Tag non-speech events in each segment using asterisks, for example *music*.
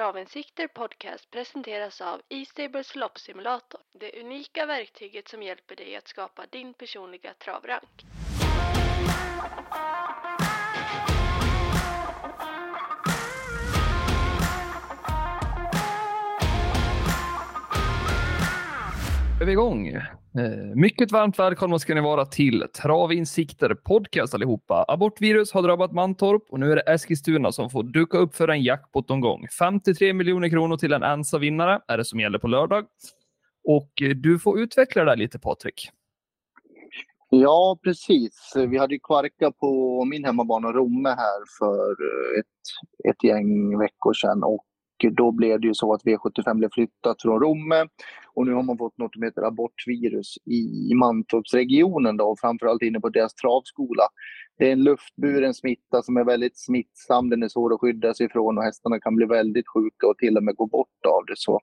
Travinsikter Podcast presenteras av E-stables loppsimulator. Det unika verktyget som hjälper dig att skapa din personliga travrank. är vi igång. Eh, mycket varmt välkomna ska ni vara till Travinsikter podcast allihopa. Abortvirus har drabbat Mantorp och nu är det Eskilstuna som får duka upp för en jackpot någon gång. 53 miljoner kronor till en ensam vinnare är det som gäller på lördag. Och eh, du får utveckla det där lite Patrik. Ja, precis. Vi hade ju kvarka på min hemmabana Romme här för eh, ett, ett gäng veckor sedan och då blev det ju så att V75 blev flyttat från Romme och nu har man fått något som heter abortvirus i Mantorpsregionen då, och framförallt inne på deras travskola. Det är en luftburen smitta som är väldigt smittsam, den är svår att skydda sig ifrån och hästarna kan bli väldigt sjuka och till och med gå bort av det. Så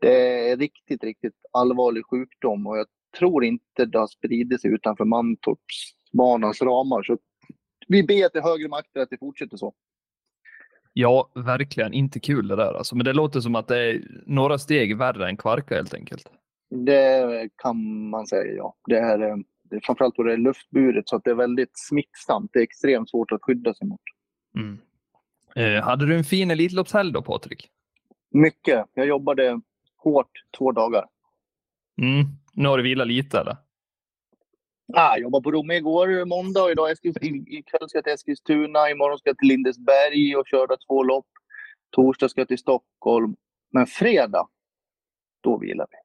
det är riktigt, riktigt allvarlig sjukdom och jag tror inte det har spridit sig utanför Mantorpsbanans ramar. Så vi ber till högre makter att det fortsätter så. Ja, verkligen inte kul det där. Alltså. Men det låter som att det är några steg värre än kvarka helt enkelt. Det kan man säga, ja. Det är, det är framförallt då det är luftburet så att det är väldigt smittsamt. Det är extremt svårt att skydda sig mot. Mm. Eh, hade du en fin Elitloppshelg då, Patrik? Mycket. Jag jobbade hårt två dagar. Mm. Nu har du vilat lite eller? Ah, jag jobbade på Romme igår, måndag, och idag ikväll ska jag till Eskilstuna. Imorgon ska jag till Lindesberg och köra två lopp. Torsdag ska jag till Stockholm. Men fredag, då vilar vi.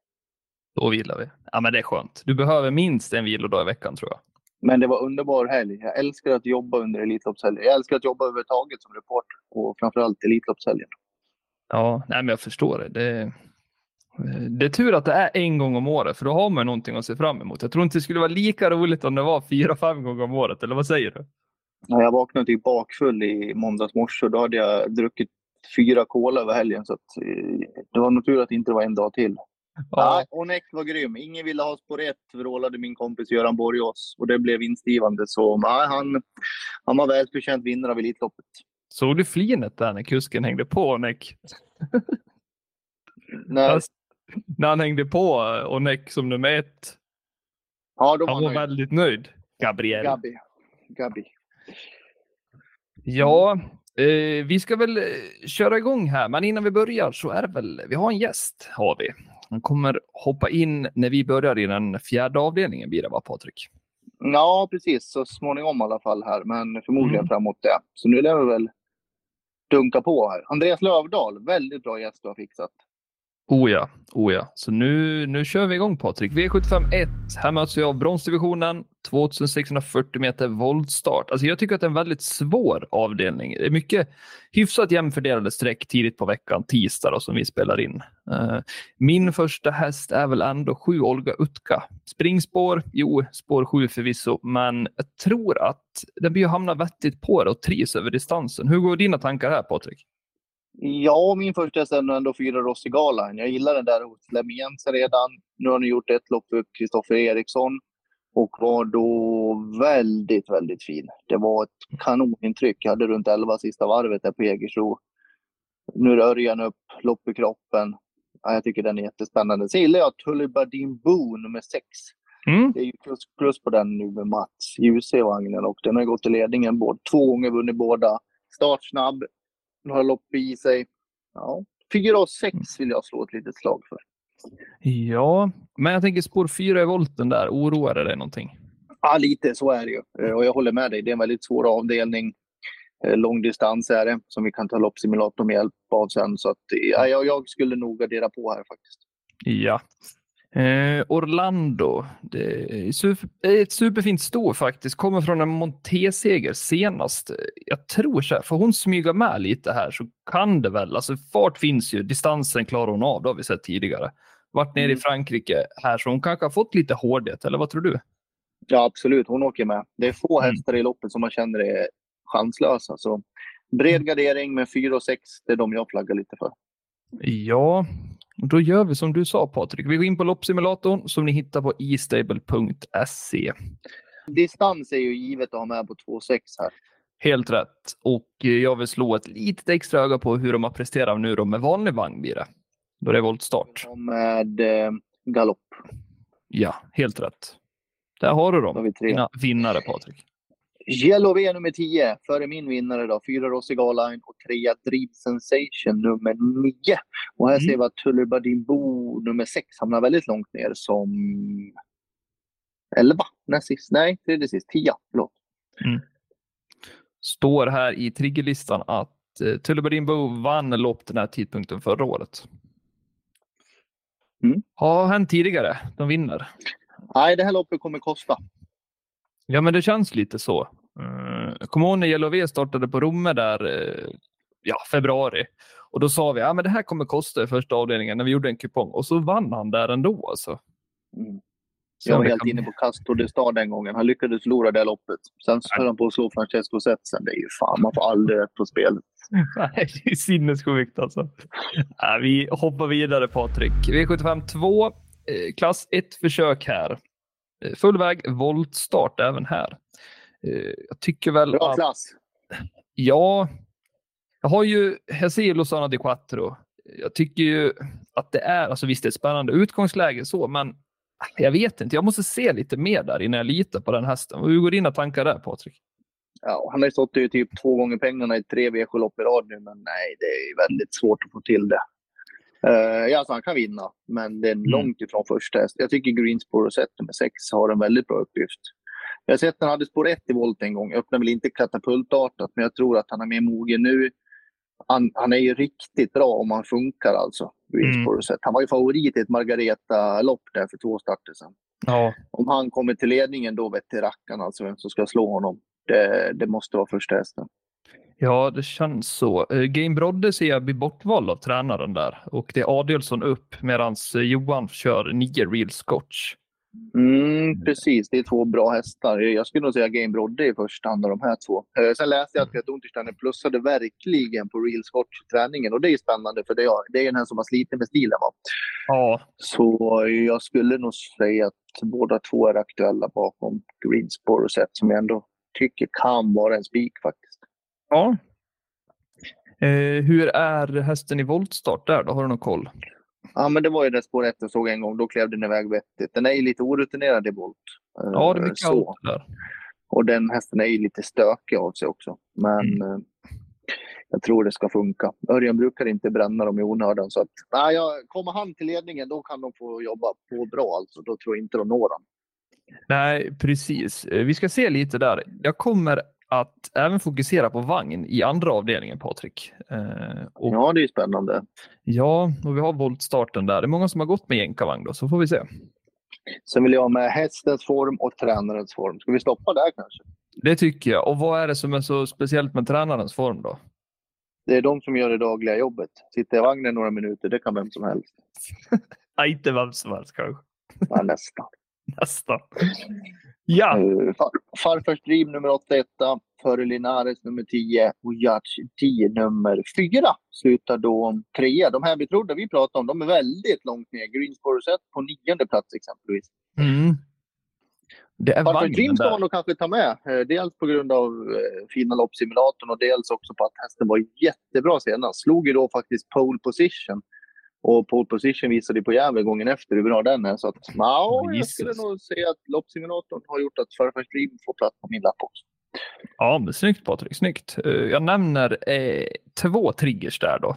Då vilar vi. Ja, men det är skönt. Du behöver minst en vilodag i veckan tror jag. Men det var underbar helg. Jag älskar att jobba under Elitloppshelgen. Jag älskar att jobba överhuvudtaget som reporter och framförallt Elitloppshelgen. Ja, nej, men jag förstår det. det. Det är tur att det är en gång om året, för då har man någonting att se fram emot. Jag tror inte det skulle vara lika roligt om det var fyra, fem gånger om året, eller vad säger du? Ja, jag vaknade typ bakfull i måndags morse och då hade jag druckit fyra kola över helgen. Så att, eh, det var nog tur att det inte var en dag till. Ja. Nej, Onex var grym. Ingen ville ha spår ett, vrålade min kompis Göran Borgås. Och det blev vinstgivande. Så nej, han, han var välförtjänt vinnare av Elitloppet. Såg du flinet där när kusken hängde på Onex? Nej när han hängde på Onek som nummer ett. Ja, då var han var nöjd. väldigt nöjd. Gabriel. Gabi. Gabi. Ja, eh, vi ska väl eh, köra igång här, men innan vi börjar så är det väl, vi har en gäst har vi. Han kommer hoppa in när vi börjar i den fjärde avdelningen blir det va Patrik? Ja, precis. Så småningom i alla fall här, men förmodligen mm. framåt det. Så nu lär vi väl dunka på här. Andreas Lövdahl, väldigt bra gäst du har fixat. Oh ja, oh ja. Så nu, nu kör vi igång Patrik. V75 1. Här möts vi av bronsdivisionen. 2640 meter voltstart. Alltså jag tycker att det är en väldigt svår avdelning. Det är mycket hyfsat jämnfördelade streck tidigt på veckan, tisdag då, som vi spelar in. Uh, min första häst är väl ändå sju Olga Utka. Springspår, jo, spår sju förvisso, men jag tror att den blir hamna vettigt på det och trivs över distansen. Hur går dina tankar här Patrik? Ja, min första är ändå, fyra Rossigalan. Jag gillar den där hos Lemiense redan. Nu har ni gjort ett lopp för Kristoffer Eriksson och var då väldigt, väldigt fin. Det var ett kanonintryck. Jag hade runt 11 sista varvet där på Jägersro. Nu är Örjan upp, lopp i kroppen. Ja, jag tycker den är jättespännande. Sen gillar jag Tullibardin Boo nummer 6. Mm. Det är ju plus, plus på den nu med Mats Djuse i vagnen och den har gått i ledningen både, två gånger, vunnit båda. Startsnabb, några lopp i sig. Ja, 4 och 6 vill jag slå ett litet slag för. Ja, men jag tänker spår 4 i volten där. Oroar det dig någonting? Ja, lite så är det ju. Eh, och jag håller med dig. Det är en väldigt svår avdelning. Eh, långdistans är det, som vi kan ta loppsimulator med hjälp av sen. Så att, ja, jag skulle nog gardera på här faktiskt. Ja, Eh, Orlando, det är super, ett superfint sto faktiskt. Kommer från en Monteseger senast. Jag tror så här, får hon smyga med lite här så kan det väl. Alltså fart finns ju, distansen klarar hon av, det har vi sett tidigare. Vart nere mm. i Frankrike här, så hon kanske har fått lite hårdhet, eller vad tror du? Ja, absolut. Hon åker med. Det är få mm. hästar i loppet som man känner är chanslösa. Så bred mm. gardering med 4 och 6, det är de jag flaggar lite för. Ja, då gör vi som du sa Patrik. Vi går in på loppsimulatorn som ni hittar på estable.se. Distans är ju givet att ha med på 2,6 här. Helt rätt. Och eh, jag vill slå ett litet extra öga på hur de har presterat nu då med vanlig vagn blir det. Då det är voltstart. Med eh, galopp. Ja, helt rätt. Där har du Då har dem. vi tre. Dina vinnare Patrik. V nummer 10, före min vinnare då. Fyra Rossi Garline och trea Dream Sensation nummer 9. Och här Mm. ser vi att Bo nummer 6 hamnar väldigt långt ner som 11. Näst sist. Nej, tredje sist. 10. Förlåt. Står här i triggerlistan att eh, Tullibardin Bo vann lopp den här tidpunkten förra året. Mm. Har hänt tidigare. De vinner. Nej, det här loppet kommer kosta. Ja, men det känns lite så. Uh, Kommer ihåg när Yellow V startade på Romme där eh, ja, februari. Och då sa vi att ja, det här kommer kosta i första avdelningen när vi gjorde en kupong. Och så vann han där ändå. Alltså. Mm. Så Jag var helt kan- inne på Castro de Star den gången. Han lyckades förlora det loppet. Sen så höll han på att slå Francesco Zetsen. Det är ju fan, man får aldrig rätt på spelet. *laughs* Nej, det är sinnessjukt alltså. Vi hoppar vidare Patrik. V75 2, eh, klass 1 försök här. Eh, full väg, voltstart även här. Eh, jag tycker väl Bra att, klass. ja, jag har ju, jag ser Lozano di Quattro. Jag tycker ju att det är, alltså visst det är ett spännande utgångsläge så, men jag vet inte, jag måste se lite mer där innan jag litar på den hästen. Hur går dina tankar där Patrik? Ja, han har ju stått i typ två gånger pengarna i tre V7-lopp i rad nu, men nej, det är väldigt svårt att få till det. Uh, ja, alltså han kan vinna, men det är långt ifrån första häst. Jag tycker Greenspår och set nummer sex har en väldigt bra uppgift. Jag har sett att han hade spår 1 i volt en gång. Öppnar väl inte katapultartat, men jag tror att han är mer mogen nu. Han, han är ju riktigt bra om han funkar alltså. Och set. Han var ju favorit i ett Margareta-lopp där för två starter sedan. Ja, Om han kommer till ledningen då vet till rackarn alltså vem som ska slå honom. Det, det måste vara första hästen. Ja, det känns så. Eh, Game Brodde ser jag bli bortvald av tränaren där och det är Adelsson upp medan Johan kör nio real scotch. Mm, precis, det är två bra hästar. Jag skulle nog säga Game Brodde i första hand av de här två. Eh, Sen läste jag att Peter Untersteiner plussade verkligen på Real Scotch-träningen och det är spännande för det är, det är den här som har slitit med stilen. Va? Ja, Så jag skulle nog säga att båda två är aktuella bakom Greenspår och som jag ändå tycker kan vara en spik faktiskt. Ja. Eh, hur är hästen i voltstart där då? Har du någon koll? Ja, men det var ju det spår ett jag såg en gång. Då klev den iväg vettigt. Den är ju lite orutinerad i volt. Eh, Ja, det är mycket så. allt där. Och den hästen är ju lite stökig av sig också. Men eh, jag tror det ska funka. Örjan brukar inte bränna dem i onödan. Så att, nej, kommer han till ledningen då kan de få jobba på bra alltså. Då tror jag inte de når honom. Nej, precis. Eh, Vi ska se lite där. Jag kommer att även fokusera på vagn i andra avdelningen, Patrik. Eh, och, ja. Ja, det är spännande. och vi har voltstarten där. Det är många som har gått med jänkarvagn då, så får vi se. Sen vill jag ha med hästens form och tränarens form. Ska vi stoppa där kanske? Det tycker jag. Och vad är det som är så speciellt med tränarens form då? Det är de som gör det dagliga jobbet. Sitta i vagnen några minuter, det kan vem som helst. *laughs* Nej, inte vem som helst kanske. Ja, nästan. *laughs* Nästan. Ja, far, farfars Dream nummer 8 etta, före Linares nummer 10 och Judge 10 nummer 4 slutar då trea. De här vi trodde vi pratade om, de är väldigt långt ner. Greensboro Set på nionde plats exempelvis. mm. det är vagnen Dream ska man nog kanske ta med. Eh, Dels på grund av eh, fina loppsimulatorn och dels också på att hästen var jättebra senast. Slog ju då faktiskt pole position. Och pole position visade på Gävle gången efter hur bra den är. Så att, ja, jag skulle nog säga att loppsimulatorn har gjort att Farfars Dream får plats på min lapp också. Ja, men snyggt Patrik, snyggt. Eh, Jag nämner eh, två triggers där då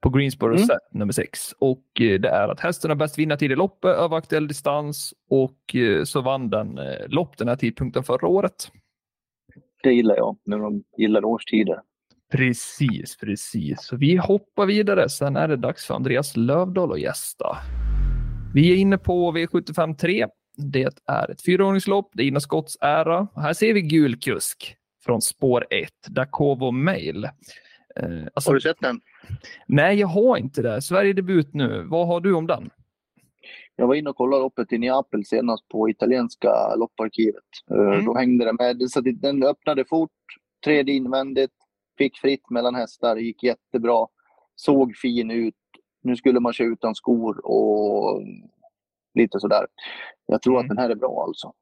på Greensboro Mm. set nummer sex. Och eh, det är att hästen har bäst vinnartid i loppet över aktuell distans och eh, så vann den eh, lopp den här tidpunkten förra året. Det gillar jag, när de gillar årstider. Precis, precis. Så vi hoppar vidare. Sen är det dags för Andreas Lövdahl att gästa. Vi är inne på V75 3. Det är ett fyraordningslopp. Det är Ina Scotts ära. Här ser vi gul kusk från spår 1, Dakovo Mail. Eh, alltså, Har du sett den? nej, jag har inte det. Sverigedebut nu. Vad har du om den? Jag var inne och kollade loppet i Neapel senast på italienska lopparkivet. Eh, Mm. Då hängde det med. Så den öppnade fort, tredje invändigt, fick fritt mellan hästar, gick jättebra, såg fin ut. Nu skulle man köra utan skor och lite sådär. Jag tror Mm. att den här är bra alltså.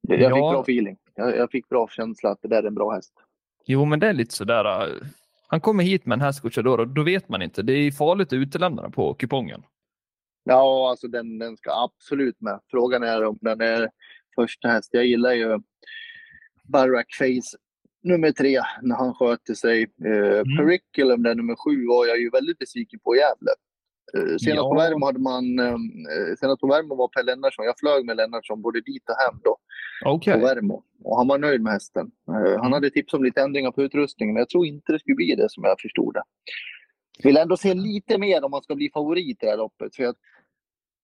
Jag fick Ja. bra feeling. Jag, jag fick bra känsla att det där är en bra häst. Jo, men det är lite sådär. äh, Han kommer hit med en häst Gocciadoro och då vet man inte. Det är farligt att utelämna den på kupongen. Ja, alltså den, den ska absolut med. Frågan är om den är första häst. Jag gillar ju Barack Face nummer tre när han sköter sig. Eh, Mm. Periculum, den nummer sju, var jag ju väldigt besviken på i Gävle. Eh, senast Ja. på Värmo hade man, eh, senast på Värmo var Per Lennartsson. Jag flög med Lennartsson både dit och hem då Okej. på Värmo. Och han var nöjd med hästen. Eh, han hade tips om lite ändringar på utrustningen, men jag tror inte det skulle bli det som jag förstod det. Vill ändå se lite mer om man ska bli favorit i det här loppet. För jag,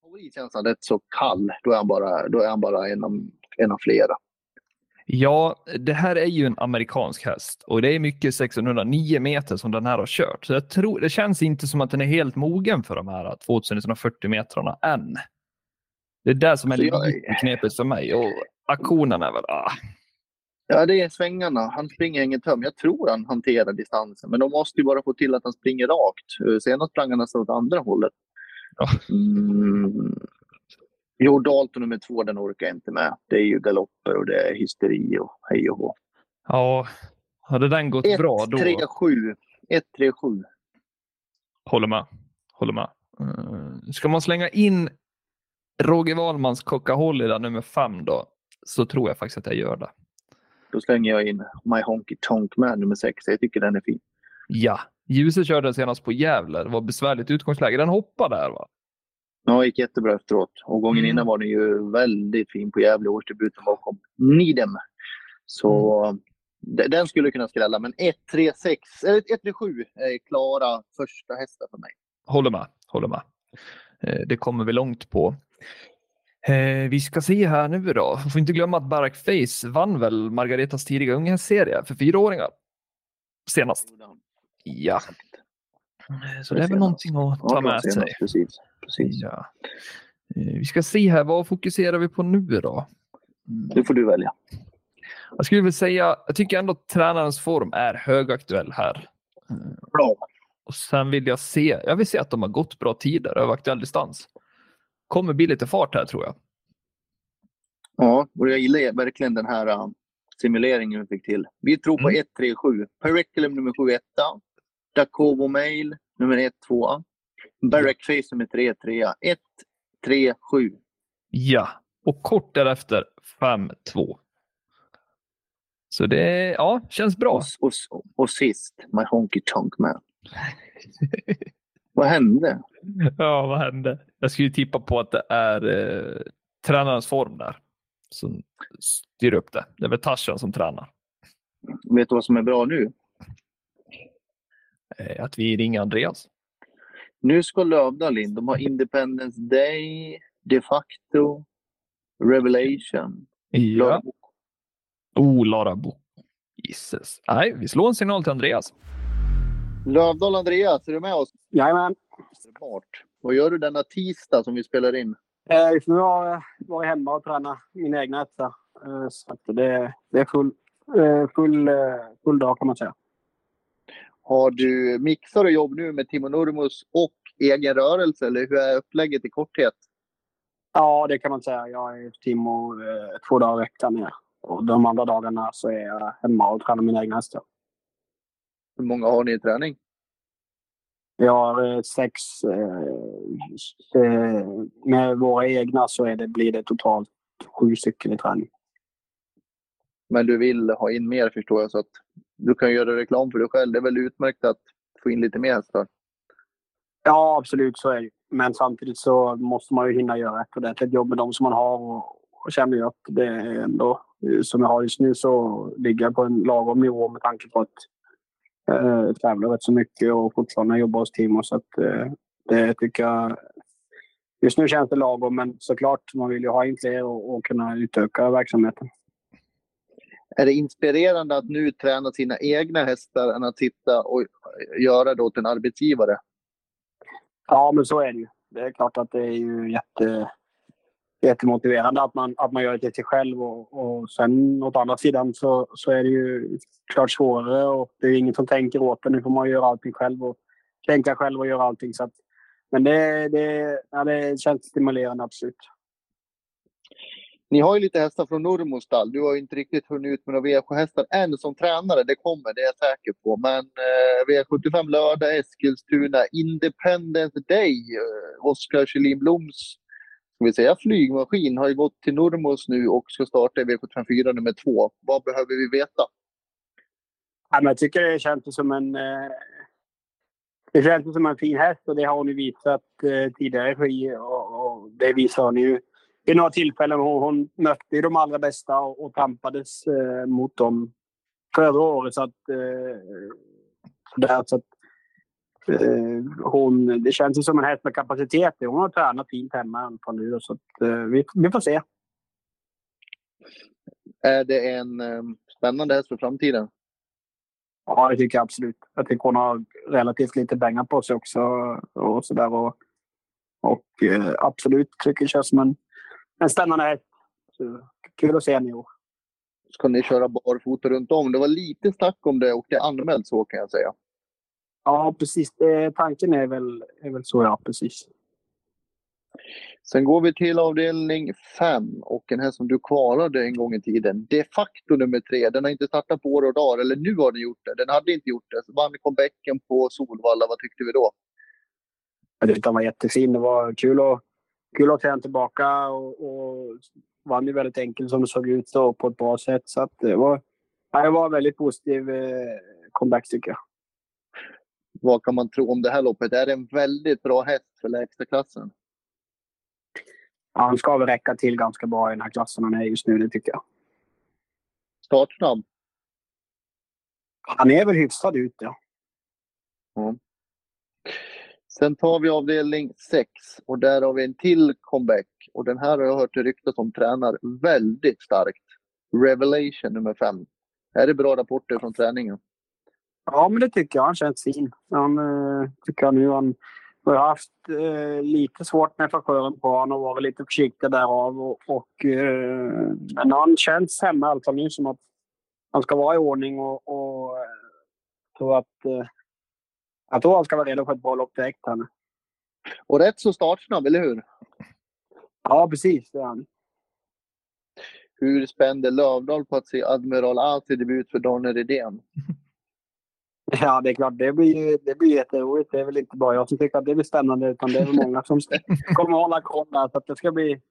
favorit känns han rätt så kall. Då är han bara, då är han bara en, av, en av flera. Ja, det här är ju en amerikansk häst och det är mycket 609 meter som den här har kört. Så jag tror, det känns inte som att den är helt mogen för de här 2140 metrarna än. Det är det som är Så jag- lite knepigt för mig och aktionen är väl, ah, Ja, det är svängarna. Han springer ingen töm. Jag tror han hanterar distansen, men de måste ju bara få till att han springer rakt. Eh, Senast sprang han nästan åt andra hållet. Ja. Mm. Jo, Dalton nummer två, den orkar jag inte med. Det är ju galopper och det är hysteri och hej och hå. ja, hade den gått 1, bra då, 3, 7. 1, 3, 7. håller med. Håller med. Eh, ska man slänga in Roger Wahlmans Coca-Cola där nummer fem då, så tror jag faktiskt att jag gör det. Då slänger jag in My Honky Tonk Man nummer 6. Jag tycker den är fin. Ja, Ljuset körde den senast på Gävle. Det var besvärligt utgångsläge. Den hoppade där va? Ja, gick jättebra efteråt. Och gången Mm. innan var den ju väldigt fin på Gävle årsdebuten bakom Nidem. Så Mm. de- den skulle kunna skrälla. Men 1, 3, 6, eller 1, 3, 7 är klara första hästar för mig. Håller med. Håller med. Eh, Det kommer vi långt på. Eh, Vi ska se här nu då. Vi får inte glömma att Barack Face vann väl Margaretas tidiga unghästserie för fyraåringar senast. Ja, så det är väl någonting att ta med sig. Precis. Precis. Ja. Eh, Vi ska se här, vad fokuserar vi på nu då? Mm. Nu får du välja. Jag skulle vilja säga, jag tycker ändå att tränarens form är högaktuell här. Bra. Och sen vill jag se, jag vill se att de har gått bra tider över aktuell distans. Kommer bli lite fart här tror jag. Ja, och jag gillar verkligen den här uh, simuleringen vi fick till. Vi tror på Mm. 1, 3, 7. Periculum nummer 7, 1. Dacovo Mail nummer 1, 2. Barack Face nummer 3, 3. 1, 3, 7. Ja, och kort därefter 5-2. Så det ja, känns bra. Och, och, och sist, My Honky Tonk Man. Vad hände? Ja, vad hände? Jag skulle tippa på att det är eh, tränarens form där som styr upp det. Det är väl Tarzan som tränar. Vet du vad som är bra nu? Eh, att vi ringer Andreas. Nu ska Lövdal in. De har Independence Day, de facto, Revelation. Ja. Oh, Lara Bo. Gisses. Nej, vi slår en signal till Andreas. Lövdal Andreas, är du med oss? Jajamän. Smart. Vad gör du denna tisdag som vi spelar in? Eh, Just nu har jag varit hemma och tränat min egna etta. Eh, Så det, det är full, eh, full, full dag kan man säga. Har du mixar och jobb nu med Timo Nurmos och egen rörelse eller hur är upplägget i korthet? Ja, det kan man säga. Jag är Timo eh, två dagar i veckan. Ja. Och de andra dagarna så är jag hemma och tränar mina egna hästar. Hur många har ni i träning? Vi har eh, sex. Eh, eh, med våra egna så är det, blir det totalt sju stycken i träning. Men du vill ha in mer förstår jag så att du kan göra reklam för dig själv. Det är väl utmärkt att få in lite mer hästar. Ja, absolut så är det. Men samtidigt så måste man ju hinna göra ett ordentligt jobb med de som man har och, och känner ju att det är ändå eh, som jag har just nu så ligger jag på en lagom nivå med tanke på att eh, jag tävlar rätt så mycket och fortfarande jobbar hos Timo. Så att eh, det tycker jag... Just nu känns det lagom, men såklart man vill ju ha in fler och, och kunna utöka verksamheten. Är det inspirerande att nu träna sina egna hästar än att sitta och göra det åt en arbetsgivare? Ja, men så är det ju. Det är klart att det är ju jätte, jättemotiverande att man, att man gör det till sig själv. Och, och sen åt andra sidan så, så är det ju klart svårare och det är ingen som tänker åt det. Nu får man göra allting själv och tänka själv och göra allting. Så att, men det, det, ja, det känns stimulerande, absolut. Ni har ju lite hästar från Nurmos stall. Du har ju inte riktigt hunnit ut med några V7-hästar än som tränare. Det kommer, det är jag säker på. Men eh, V75 lördag, Eskilstuna, Independence Day. Eh, Oskar Kjellin Bloms ska vi säga, flygmaskin har ju gått till Nurmos nu och ska starta i V754 nummer två. Vad behöver vi veta? Ja, men jag tycker det känns som en... Eh, det känns som en fin häst och det har hon ju visat eh, tidigare i och, och det visar hon ju vid några tillfällen. Hon, hon mötte de allra bästa och, och tampades eh, mot dem förra året. Så att, eh, där, så att, eh, hon, det känns ju som en häst med kapacitet. Hon har tränat fint hemma på nu. Så att, eh, vi, vi får se. Är det en eh, spännande häst för framtiden? Ja, det tycker jag absolut. Jag tycker hon har relativt lite pengar på sig också. Och, så där, och, och eh, absolut tycker känns som en, en spännande häst. Kul att se henne i år. Ska ni köra barfota runt om? Det var lite snack om det och det är anmält så kan jag säga. Ja, precis. Tanken är väl, är väl så, ja. Precis. Sen går vi till avdelning 5 och en häst som du kvalade en gång i tiden. De facto nummer 3. Den har inte startat på år och dagar, eller nu har den gjort det. Den hade inte gjort det. Så vann comebacken på Solvalla. Vad tyckte vi då? Jag tyckte den var jättefin. Det var kul att, kul att se den tillbaka och, och vann ju väldigt enkelt som det såg ut då, på ett bra sätt. Så att det var, det var en väldigt positiv eh, comeback tycker jag. Vad kan man tro om det här loppet? Är det en väldigt bra häst för lägsta klassen? han ska väl räcka till ganska bra i den här klassen han är just nu, det tycker jag. Startsnabb? Han är väl hyfsad ut, ja. Mm. Sen tar vi avdelning 6 och där har vi en till comeback. Och den här har jag hört ryktas om tränar väldigt starkt. Revelation nummer 5. Är det bra rapporter från träningen? Ja, men det tycker jag. Han känns fin. Han eh, tycker jag nu han har haft eh, lite svårt med chauffören på honom och varit lite försiktig därav. Och, och, eh, men han känns hemma i alla fall nu som att han ska vara i ordning och, och eh, tror att eh, jag tror han ska vara redo för ett bra lopp direkt här nu. Och rätt så startsnabb, eller hur? Ja, precis. Det är han. Hur spände Lövdahl på att se Admiral A till debut för Daniel Redén? *laughs* Ja, det är klart. Det blir, det blir jätteroligt. Det är väl inte bara jag som tycker att det blir spännande, utan det är väl många som *laughs* kommer att hålla koll där. Så det ska bli...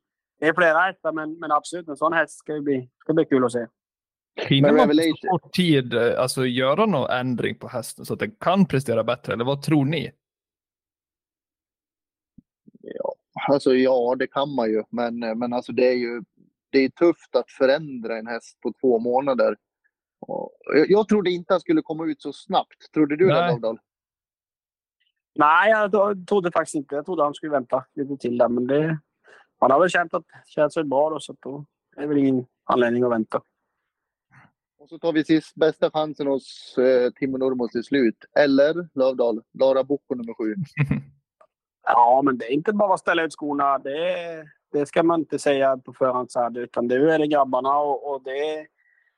Det är flera hästar, men, men absolut, en sån häst ska bli, ska bli kul att se. Hinner man på så kort tid eh, alltså, göra någon ändring på hästen så att den kan prestera bättre, eller vad tror ni? Ja, alltså ja, det kan man ju, men, men alltså det är ju det är tufft att förändra en häst på två månader. Jag trodde inte han skulle komma ut så snabbt. Trodde du det, Dovdal? Nej, jag trodde faktiskt inte. Jag trodde han skulle vänta lite till där, men det... Han har väl känt att det känns bra då, så då är det väl ingen anledning att vänta. Och så tar vi sist bästa chansen hos eh, Timo Nurmos till slut. Eller Lövdal, Lara Bocco nummer sju. *laughs* ja, men det är inte bara att ställa ut skorna. Det, det ska man inte säga på förhand, så här, utan det är det grabbarna och, och det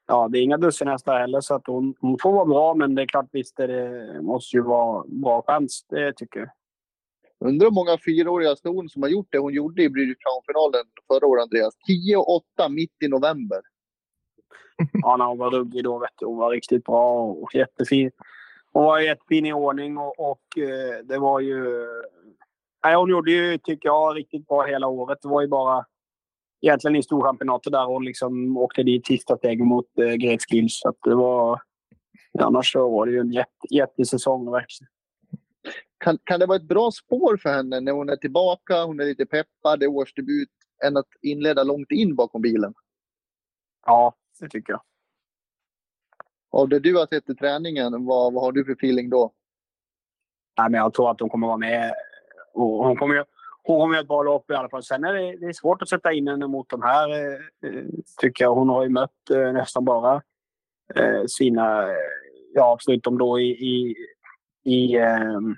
ja, det är inga dussinhästar heller, så att hon, hon får vara bra. Men det är klart, visst det måste ju vara bra chans. Det tycker jag. Undrar hur många fyraåriga ston som har gjort det hon gjorde i British Crown-finalen förra året, Andreas. 10 och 8 mitt i november. Ja, när hon var ruggig då, vet du. Hon var riktigt bra och jättefin. Hon var jättefin i ordning och, och eh, det var ju... Nej, hon gjorde ju, tycker jag, riktigt bra hela året. Det var ju bara egentligen i storchampionatet där och liksom åkte dit sista steget mot eh, Gretskills. Så det var... Annars så var det ju en jätte, jättesäsong verkligen. Kan, kan det vara ett bra spår för henne när hon är tillbaka, hon är lite peppad, det är årsdebut, än att inleda långt in bakom bilen? Ja, det tycker jag. Av det du har sett i träningen, vad, vad har du för feeling då? Nej, men jag tror att hon kommer vara med. Hon kommer ju hon kommer ett bra lopp i alla fall. Sen är det, det är svårt att sätta in henne mot de här, eh, tycker jag. Hon har ju mött eh, nästan bara eh, sina, ja, förutom då i, i, i ehm,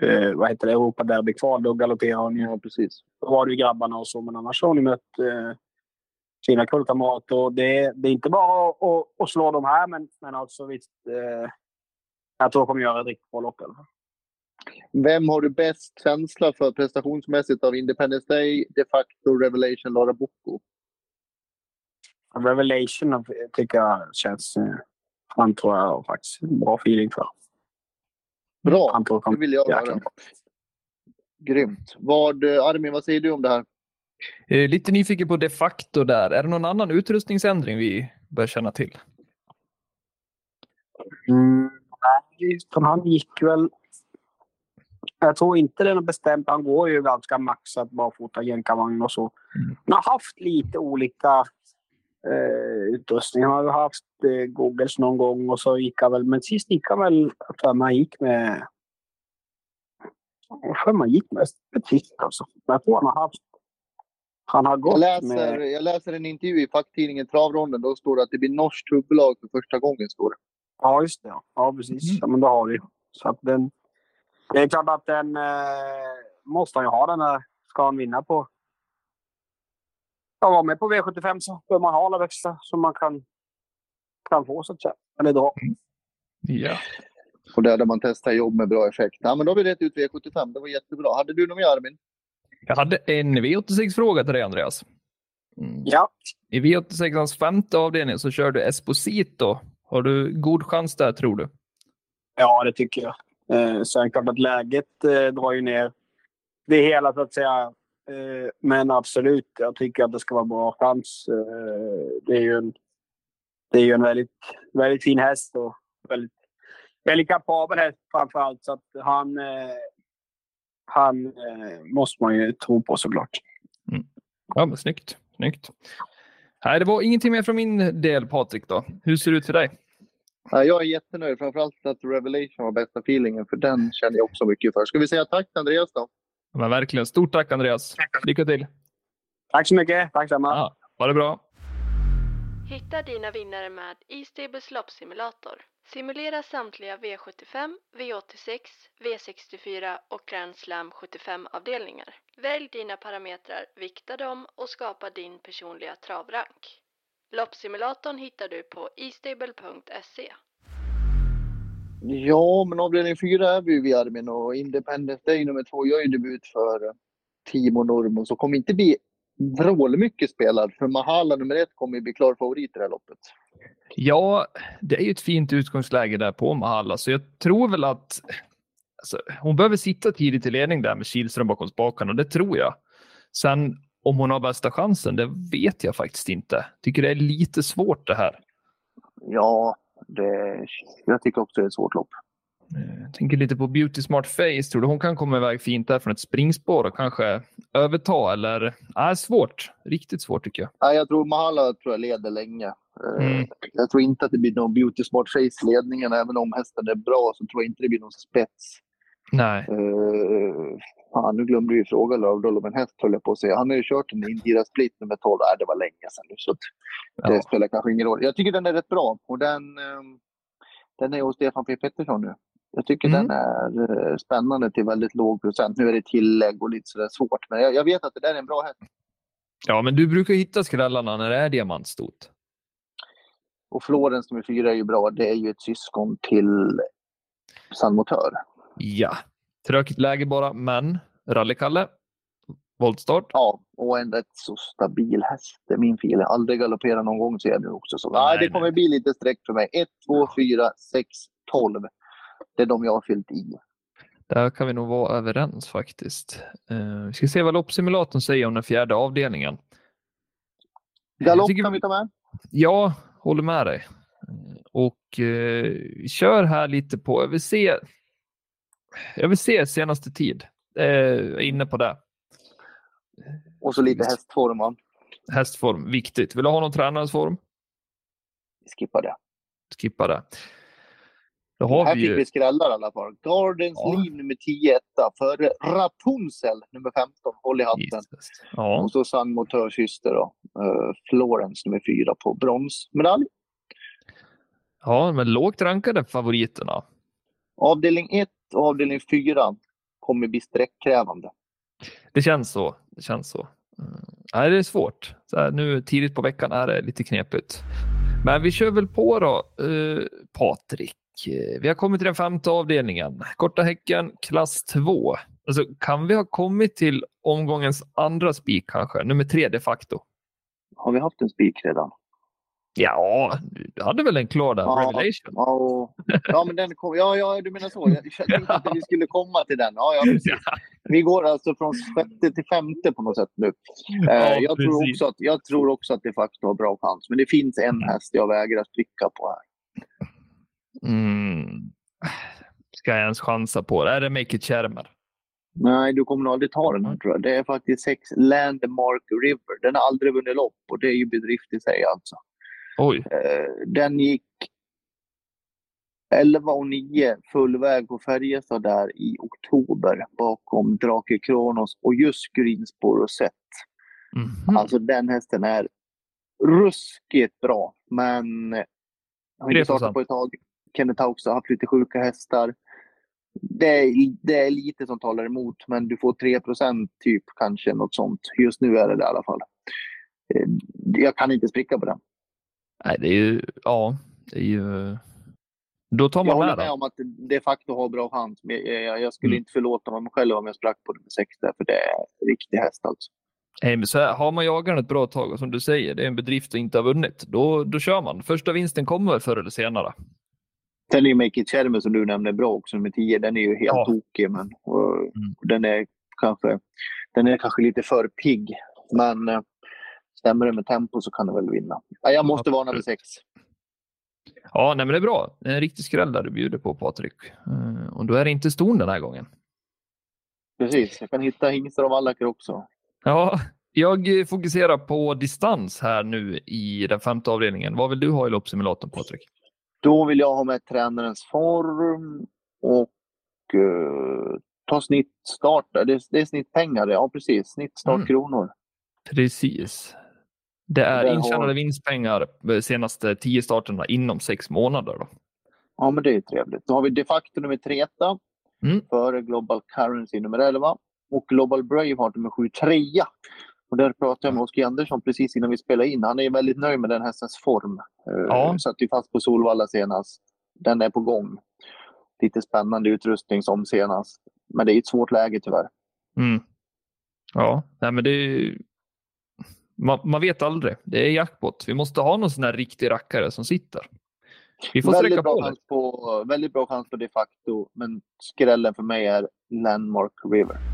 eh, vad heter det, Europaderby-kval. Då galopperade hon ju. Ja, precis. Då var det ju grabbarna och så, men annars har hon ju mött eh, sina kullkamrater. Det, det är inte bara att, att, slå de här, men, men alltså visst. Eh, jag tror hon kommer göra ett riktigt bra lopp i alla fall. Vem har du bäst känsla för prestationsmässigt av Independence Day, de facto Revelation, Lara Bocco? Revelation tycker jag känns... eh, Han tror jag faktiskt en bra feeling för. Bra, det vill jag höra. Grymt. Vad, eh, Armin, vad säger du om det här? Eh, Lite nyfiken på de facto där. Är det någon annan utrustningsändring vi bör känna till? Mm, nej, han gick väl... Jag tror inte det är bestämt. Han går ju ganska maxat barfota jänkarvagn och så. Mm. Han har haft lite olika eh, utrustning. Han har haft eh, googles någon gång och så gick han väl... Men sist gick han väl... Tror man gick med... Jag tror man gick med petit alltså. Jag tror han har haft... Han har Jag gått läser, med... jag läser en intervju i facktidningen Travronden. Då står det att det blir norskt huvudlag för första gången. Står det. Ja, just det. Ja, ja precis. Mm. Ja, men då har vi. Så att den... Det är klart att den eh, måste han ju ha den här. Ska han vinna på... Ja, vara med på V75 så bör man ha alla växlar som man kan, kan få så att säga. Eller dra. Ja. Och där, där man testar jobb med bra effekt. Ja, men då har vi rätt ut V75. Det var jättebra. Hade du något mer Armin? Jag hade en V86-fråga till dig, Andreas. Mm. Ja. I V86ans femte avdelning så kör du Esposito. Har du god chans där, tror du? ja, det tycker jag. Eh, sen klart att läget eh, drar ju ner det hela så att säga. Eh, men absolut, jag tycker att det ska vara bra chans. Eh, det är ju en, det är ju en väldigt, väldigt fin häst och väldigt, väldigt kapabel häst framför allt. Så att han, eh, han eh, måste man ju tro på såklart. Ja, men snyggt. snyggt. Nej, det var ingenting mer från min del, Patrik. Då. Hur ser det ut för dig? Ja, jag är jättenöjd. Framförallt att Revelation var bästa feelingen. För den känner jag också mycket för. Ska vi säga tack till Andreas då? Men verkligen. Stort tack, Andreas. Lycka till. Tack så mycket. Tack samma. Ja, ha det bra. Hitta dina vinnare med E-stables loppsimulator. Simulera samtliga V75, V86, V64 och Grand Slam 75-avdelningar. Välj dina parametrar, vikta dem och skapa din personliga travrank. Loppsimulatorn hittar du på estable.se. Ja, men avdelning fyra är vi vid Armin och Independence Day nummer två gör ju debut för Timo Normo. Så kommer inte bli vrålmycket spelad. För Mahala nummer ett kommer ju bli klar favorit i det här loppet. Ja, det är ju ett fint utgångsläge där på Mahalla, så jag tror väl att alltså, hon behöver sitta tidigt i ledning där med Kihlström bakom spakarna, det tror jag. Sen om hon har bästa chansen, det vet jag faktiskt inte. Tycker det är lite svårt det här. Ja, det, jag tycker också det är ett svårt lopp. Eh, Jag tänker lite på Beauty Smart Face. Tror du hon kan komma iväg fint där från ett springspår och kanske överta? Eller? Nej, svårt. Riktigt svårt tycker jag. Nej, jag tror Mahala tror jag leder länge. Eh, Mm. Jag tror inte att det blir någon beauty smart face-ledningen. Även om hästen är bra så tror jag inte det blir någon spets. Nej. Uh, fan, nu glömde vi fråga Lövdahl om en häst höll jag på att säga. Han har ju kört en Indira Split nummer 12. Nej, det var länge sedan nu. Så det Ja. spelar kanske ingen roll. Jag tycker den är rätt bra. Och den, eh, den är hos Stefan P Pettersson nu. Jag tycker Mm. den är eh, spännande till väldigt låg procent. Nu är det tillägg och lite sådär svårt. Men jag, jag vet att det där är en bra häst. Ja, men du brukar hitta skrällarna när det är diamantstot. Och Florens nummer fyra är ju bra. Det är ju ett syskon till San Motör. Ja. Tråkigt läge bara, men Rallykalle. Voltstart. Ja, och en rätt så stabil häst. Det är min feeling. Aldrig galopperat någon gång ser jag nu också. Så, nej, Nej, det kommer nej. bli lite streck för mig. 1, 2, 4, 6, 12. Det är de jag har fyllt i. Där kan vi nog vara överens faktiskt. Uh, vi ska se vad loppsimulatorn säger om den fjärde avdelningen. Galopp tycker- kan vi ta med. Ja, håller med dig. Eh, Och eh, vi kör här lite på, jag vill se, jag vill se senaste tid. Eh, jag är inne på det. Och så lite hästform. va? Hästform, viktigt. Vill du ha någon tränares form? Vi skippar det. Skippa det. Då har här vi fick ju, vi skrällar i alla fall. Gardens Ja. liv nummer 10 etta för Rapunzel nummer 15. Håll i hatten. Ja, Och så San Motör syster då. Uh, Florence nummer 4 på bronsmedalj. ja, men lågt rankade favoriterna. Avdelning 1 och avdelning 4 kommer bli sträckkrävande. Det känns så. Det känns så. Mm. Nej, det är svårt. Så här, nu tidigt på veckan är det lite knepigt. Men vi kör väl på då, eh, Patrik. Vi har kommit till den femte avdelningen. Korta Häcken, klass 2. Alltså, kan vi ha kommit till omgångens andra spik kanske? Nummer tre de facto. Har vi haft en spik redan? Ja, du hade väl en klar där, Ja. Revelation? Ja, ja, men den kom, ja, ja, du menar så. Jag, tänkte att vi skulle komma till den. Ja, ja, precis. Vi går alltså från sjätte till femte på något sätt nu. Eh, Ja, jag, tror precis. också att, jag tror också att det faktiskt har bra chans. Men det finns en häst jag vägrar trycka på här. Mm. Ska jag ens chansa på det? Är det Make It Chermer? Nej, du kommer nog aldrig ta den här tror jag. Det är faktiskt sex Landmark River. Den har aldrig vunnit lopp och det är ju bedrift i sig alltså. Oj. Eh, den gick 11 och 9 full väg på Färjestad där i oktober bakom Drake Kronos och just Greenspår och Sett. Mhm. Alltså den hästen är ruskigt bra, men har inte 3%. startat på ett tag. Kenneth har också haft lite sjuka hästar. Det är, det är lite som talar emot, men du får 3% typ kanske något sånt. Just nu är det det i alla fall. Eh, Jag kan inte spricka på den. Nej, det är ju... Ja, det är ju... Då tar Jag man håller med den. om att det de facto har bra chans. Men jag, jag skulle Mm. inte förlåta mig själv om jag sprack på med 6 där, för det är riktig häst alltså. Nej, men så här, har man jagat den ett bra tag och som du säger, det är en bedrift och inte har vunnit, då, då kör man. Första vinsten kommer förr eller senare. Sen är ju Make It Chermer som du nämnde bra också, nummer 10. Den är ju helt Ja. tokig, men och, Mm. den, är kanske, den är kanske lite för pigg. Men eh, stämmer det med tempo så kan den väl vinna. Ja, jag måste varna för 6. Ja, nej, men det är bra. Det är en riktig skräll där du bjuder på, Patrik. Eh, och då är det inte ston den här gången. Precis, jag kan hitta hingstar och vallacker också. Ja, jag fokuserar på distans här nu i den femte avdelningen. Vad vill du ha i loppsimulatorn, Patrik? Då vill jag ha med tränarens form och eh, ta snittstart. Det, det är snittpengar, det. ja precis. Snittstart Mm. Precis. Det är har- intjänade vinstpengar de senaste tio starterna inom sex månader. Då. Ja, men det är trevligt. Då har vi de facto nummer 3 Mm. före Global Currency nummer 11 och Global Braveheart nummer 7 trea. Och där pratade jag med Oskar Andersson precis innan vi spelade in. Han är väldigt nöjd med den hästens form. Eh, Ja. Satt ju fast på Solvalla senast. Den är på gång. Lite spännande utrustning som senast. Men det är ett svårt läge tyvärr. Mm. Ja, nej, men det är... man, man vet aldrig. Det är jackpot. Vi måste ha någon sån här riktig rackare som sitter. Vi får sträcka Väldigt bra, på chans på, väldigt bra chans på de facto. Men skrällen för mig är Landmark River.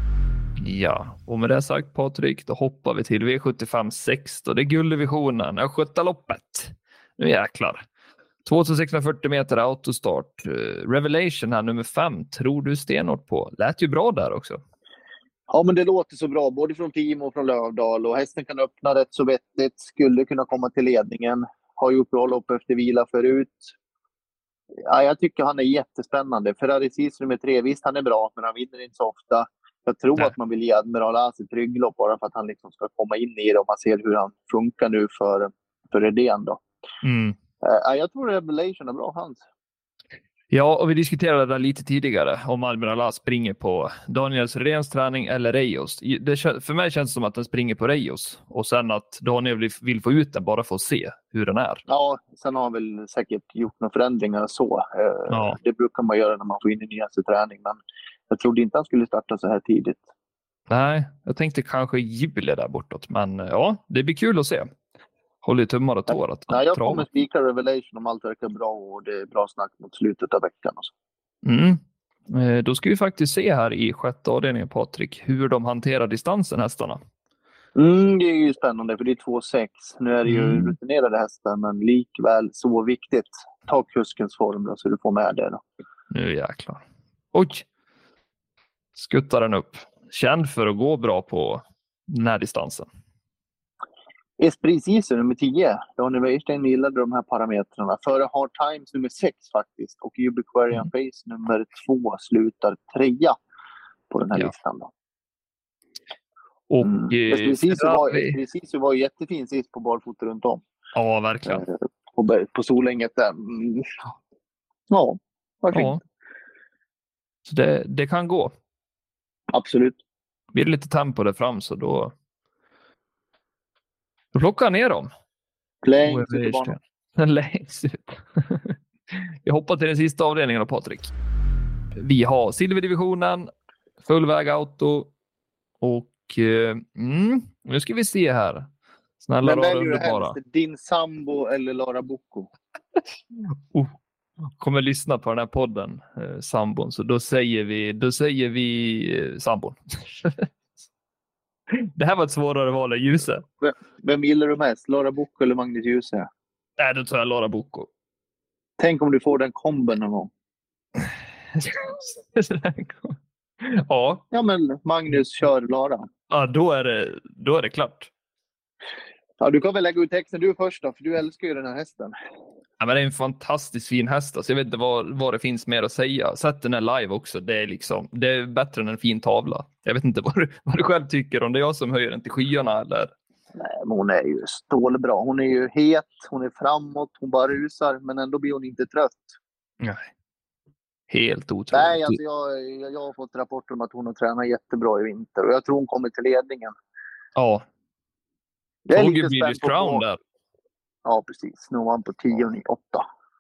Ja, och med det sagt Patrik, då hoppar vi till V75 6 då. Det är gulddivisionen, Östgötaloppet. Nu jäklar. 2640 meter autostart. Eh, revelation här, nummer fem, tror du stenhårt på. Lät ju bra där också. Ja, men det låter så bra, både från Timo och från Lövdal. Och hästen kan öppna rätt så vettigt, skulle kunna komma till ledningen. Har gjort bra lopp efter vila förut. Ja, jag tycker han är jättespännande. Ferrari Cis nummer tre, visst han är bra, men han vinner inte så ofta. Jag tror Nej. att man vill ge Admiral As ett rygglopp bara för att han liksom ska komma in i det och man ser hur han funkar nu för, för Redén. Då. Mm. Eh, jag tror Revelation har bra chans. Ja, och vi diskuterade det där lite tidigare om Almiral As springer på Daniels Redéns träning eller Reios. Det, för mig känns det som att den springer på Reios och sen att Daniel vill, vill få ut den bara för att se hur den är. Ja, sen har han väl säkert gjort några förändringar så. Eh, Ja. Det brukar man göra när man får in en nyaste träning. Men jag trodde inte han skulle starta så här tidigt. Nej, jag tänkte kanske juli där bortåt, men eh, ja, det blir kul att se. Håller tummarna och tår att Nej, jag kommer spika Revelation om allt verkar bra och det är bra snack mot slutet av veckan. Och så. Mm. Eh, Då ska vi faktiskt se här i sjätte avdelningen, Patrik, hur de hanterar distansen, hästarna. Mm, det är ju spännande för det är 2-6. Nu är det ju Mm. rutinerade hästar men likväl så viktigt. Ta kuskens form då, så du får med det. Då. Nu jäklar. Oj! Skuttar den upp. Känd för att gå bra på den här distansen. Esprit Cicer nummer 10. Daniel Wäjersten gillade de här parametrarna. Före Hard Times nummer 6 faktiskt. Och Ubiquarian Mm. Face nummer 2 slutar trea på den här Ja. listan. Då. Och Mm. eh, Cicer var, var jättefin sist på barfota runt om. Ja, verkligen. Eh, På, på Solänget där. Mm. Ja, varför Ja. Så det, det kan gå. Absolut. Blir det lite tempo där fram så då, då plockar jag ner dem. Längst ut på banan. *laughs* Längst ut. *laughs* Vi hoppar till den sista avdelningen då, Patrik. Vi har silverdivisionen, full väg auto och eh, mm, nu ska vi se här. Snälla Men rara väljer du underbara. helst din sambo eller Lara Bocco? *laughs* Oh, kommer lyssna på den här podden, eh, sambon, så då säger vi, då säger vi eh, sambon. *laughs* det här var ett svårare val än Ljuse. Vem gillar du mest? Lara Bocco eller Magnus Djuse? Nej, då tar jag Lara Bocco. Tänk om du får den komben någon gång. *laughs* ja, Ja, men Magnus kör Lara. ja då, är det, då är det klart. Ja, du kan väl lägga ut texten du först då, för du älskar ju den här hästen. Ja, men det är en fantastiskt fin häst. Alltså, jag vet inte vad, vad det finns mer att säga. Sätt den här live också. Det är, liksom, det är bättre än en fin tavla. Jag vet inte *laughs* vad du, vad du själv tycker. Om det är jag som höjer den till skyarna eller? Nej, men hon är ju stålbra. Hon är ju het, hon är framåt, hon bara rusar, men ändå blir hon inte trött. Nej. Helt otroligt. Nej, alltså jag, jag, jag har fått rapporter om att hon har tränat jättebra i vinter och jag tror hon kommer till ledningen. Ja, spänd på... Crown där. Ja, precis. Han på 10 och 8.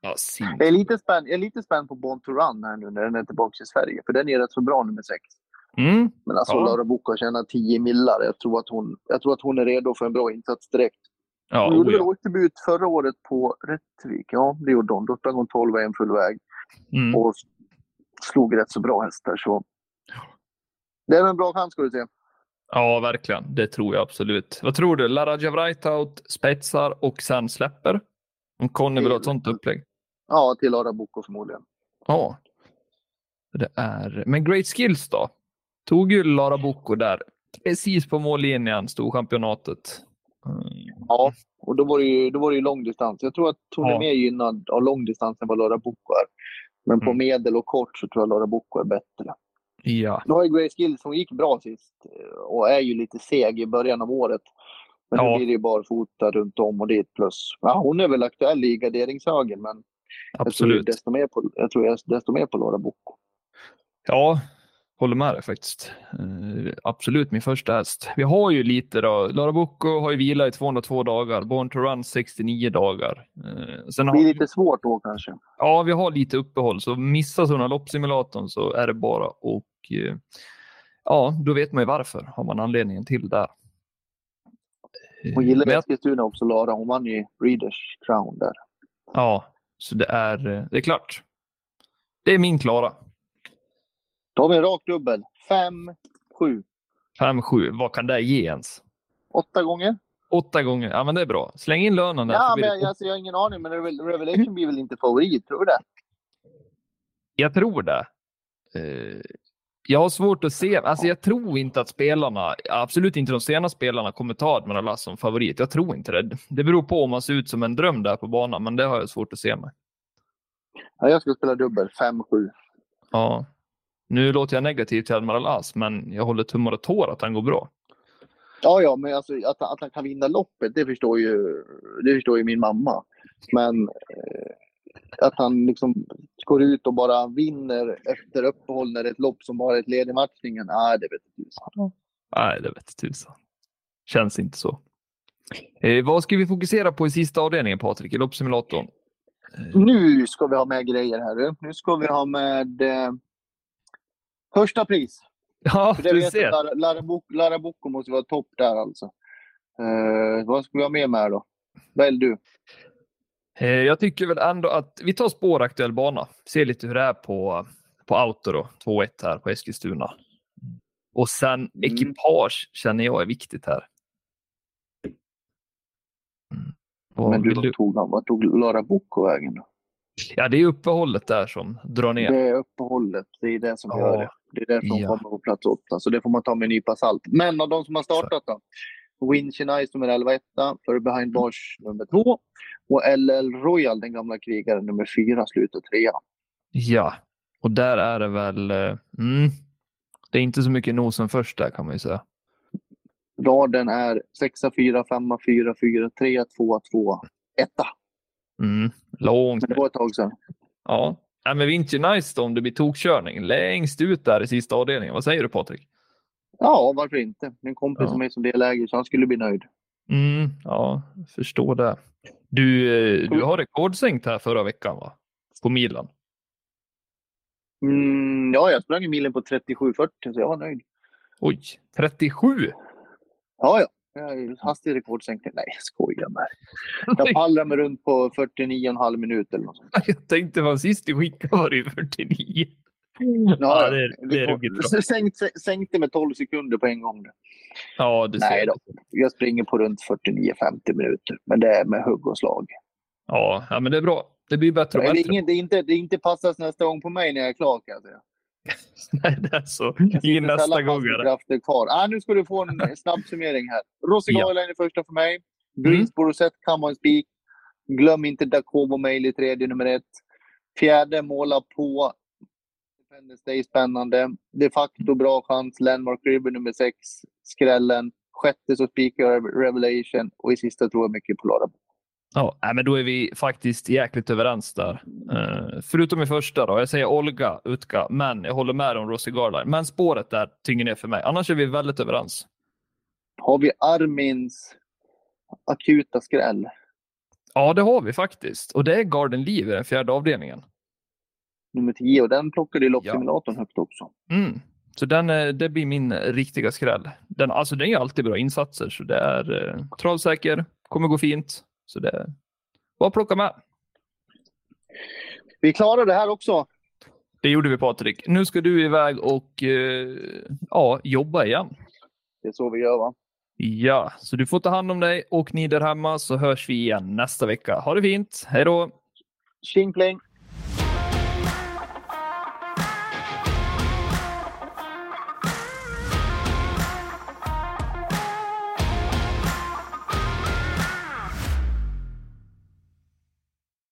Ja, sin. Jag är, lite spänd, jag är lite spänd på Born to Run här nu när den är tillbaka i Sverige, för den är rätt så bra nummer 6. Mm. Men alltså Ja. Laura Boka har tjänat 10 millar. Jag tror, att hon, jag tror att hon är redo för en bra insats direkt. Ja, hon gjorde väl åkdebut förra året på Rättvik. Ja, det gjorde hon. Då sprang hon 12 en full väg Mm. och slog rätt så bra hästar. Så det är en bra chans ska du se. Ja, verkligen. Det tror jag absolut. Vad tror du? Laraja Wrightout spetsar och sen släpper? Om Conny vill ha ett sånt upplägg? Ja, till Laura Boko förmodligen. Ja. Det är... Men Great Skills då? Tog ju Lara Bocco där. Precis på mållinjen, storchampionatet. Mm. Ja, och då var det ju, då var det ju långdistans. Jag tror att hon Ja. är mer gynnad av långdistans än vad Laura Boko är. Men på Mm. medel och kort så tror jag Laura Boko är bättre. Ja. Nu har ju Grace Gills, hon gick bra sist eh, och är ju lite seg i början av året. Men Ja. nu blir det ju barfota runt om och ett plus. Ja, hon är väl aktuell i garderingshögen men jag tror, Absolut. desto mer på, jag tror desto mer på Laura Boko. Ja, håller med dig faktiskt. Eh, absolut min första häst. Vi har ju lite då. Lara Bocco har ju vilat i 202 dagar. Born to Run 69 dagar. Eh, sen Det har blir vi, lite svårt då kanske. ja, vi har lite uppehåll, så missar sådana loppsimulatorn så är det bara och eh, ja, då vet man ju varför. Har man anledningen till där. Hon gillar men jag- Eskilstuna också Lara. Hon vann ju Breeders Crown där. Ja, så det är, det är klart. Det är min klara. Då har vi en rak dubbel. Fem, sju, 5-7, vad kan det ge ens? åtta gånger. Åtta gånger, ja men det är bra. Släng in lönen där. Ja, men det- alltså, jag har ingen aning. Men Revel- Revelation blir väl inte favorit, tror du det? Jag tror det. Eh, Jag har svårt att se. Alltså jag tror inte att spelarna, absolut inte de sena spelarna, kommer ta Admiral som favorit. Jag tror inte det. Det beror på om man ser ut som en dröm där på banan, men det har jag svårt att se mig. Ja, jag ska spela dubbel. Fem, sju. Ja. Nu låter jag negativ till Admiral As, men jag håller tummar och tår att han går bra. Ja, ja, men alltså, att, att han kan vinna loppet, det förstår ju, det förstår ju min mamma. Men eh, att han liksom går ut och bara vinner efter uppehåll när det är ett lopp som bara är ett led i matchningen, nej, det vet inte tusan. Nej, det vet tusan. Känns inte så. Eh, vad ska vi fokusera på i sista avdelningen, Patrik, i loppsimulatorn? Eh, Nu ska vi ha med grejer här. Nu ska vi ha med eh, första pris. Ja, du ser. jag, Lara, Lara, Bok, Lara Boko måste vara topp där alltså. Eh, vad ska vi ha med med här då? Välj du. Eh, Jag tycker väl ändå att vi tar spåraktuell bana. Ser lite hur det är på, på auto då. 2-1 här på Eskilstuna. Och sen ekipage känner jag är viktigt här. Mm. Men du, du? tog, vad tog Lara Boko vägen då? Ja, det är uppehållet där som drar ner. Det är uppehållet. Det är det som Ja. gör det. Det är det som Ja. kommer på plats åtta. Så det får man ta med en nypa salt. Men av de som har startat då? Winch Nice nummer 11 etta. För Behind Bars nummer 2. Och LL Royal, den gamla krigaren, nummer 4 slutar trea. Ja, och där är det väl... eh, Mm, det är inte så mycket nosen först där kan man ju säga. Raden är 6, 4, 5, 4, 4, 3, 2, 2, 1. Mm, långt. Men det var ett tag sedan. Ja. Nej, men Vinci Nice då, om det blir tokkörning längst ut där i sista avdelningen. Vad säger du Patrik? Ja, varför inte? En kompis Ja. som är som delägare, så han skulle bli nöjd. Mm, ja, förstår det. Du, eh, du har rekordsänkt här förra veckan va? På milen. Mm, ja, jag sprang i milen på 37,40 så jag var nöjd. Oj, 37! Ja, ja. Hastighetsrekordsänkning? Nej, jag skojar med Jag pallar mig runt på 49,5 minuter eller något sånt. Jag tänkte vad sist du skickade var det ju 49. Ja, Ja, det är- det är ruggigt bra. Sänkt, sänkte med 12 sekunder på en gång. Ja, du Nej ser. då. Jag springer på runt 49-50 minuter. Men det är med hugg och slag. Ja, ja, men det är bra. Det blir bättre och Det är, bättre. ingen, det, är inte, det är inte passas nästa gång på mig när jag är klar kan jag säga. *laughs* Nej, det är så. Ingen nästa sällan gång. fast med är det. krafter kvar. Ah, nu ska du få en *laughs* snabb summering här. Rossi Ja. Är första för mig. Mm. Greensboro Set kan vara en spik. Glöm inte Dacobo Mail i tredje, nummer ett. Fjärde, måla på. Independence Day, spännande. De facto bra chans. Landmark River nummer sex, skrällen. Sjätte så spikar jag Revelation. Och i sista tror jag mycket på Lara. Ja, men då är vi faktiskt jäkligt överens där. Eh, förutom i första då. Jag säger Olga, Utka, men jag håller med om Rossi Garland. Men spåret där tynger ner för mig. Annars är vi väldigt överens. Har vi Armins akuta skräll. Ja, det har vi faktiskt. Och det är Garden Leave i den fjärde avdelningen. Nummer 10 och den plockade ju Ja. loppsimulatorn högt också. Mm. Så den, eh, det blir min riktiga skräll. Den, alltså, den gör alltid bra insatser, så det är eh, travsäker, kommer gå fint. Så det bara att plocka med. Vi klarar det här också. Det gjorde vi Patrik. Nu ska du iväg och eh, ja, jobba igen. Det är så vi gör va? Ja, så du får ta hand om dig och ni där hemma så hörs vi igen nästa vecka. Ha det fint. Hej då! Tjing!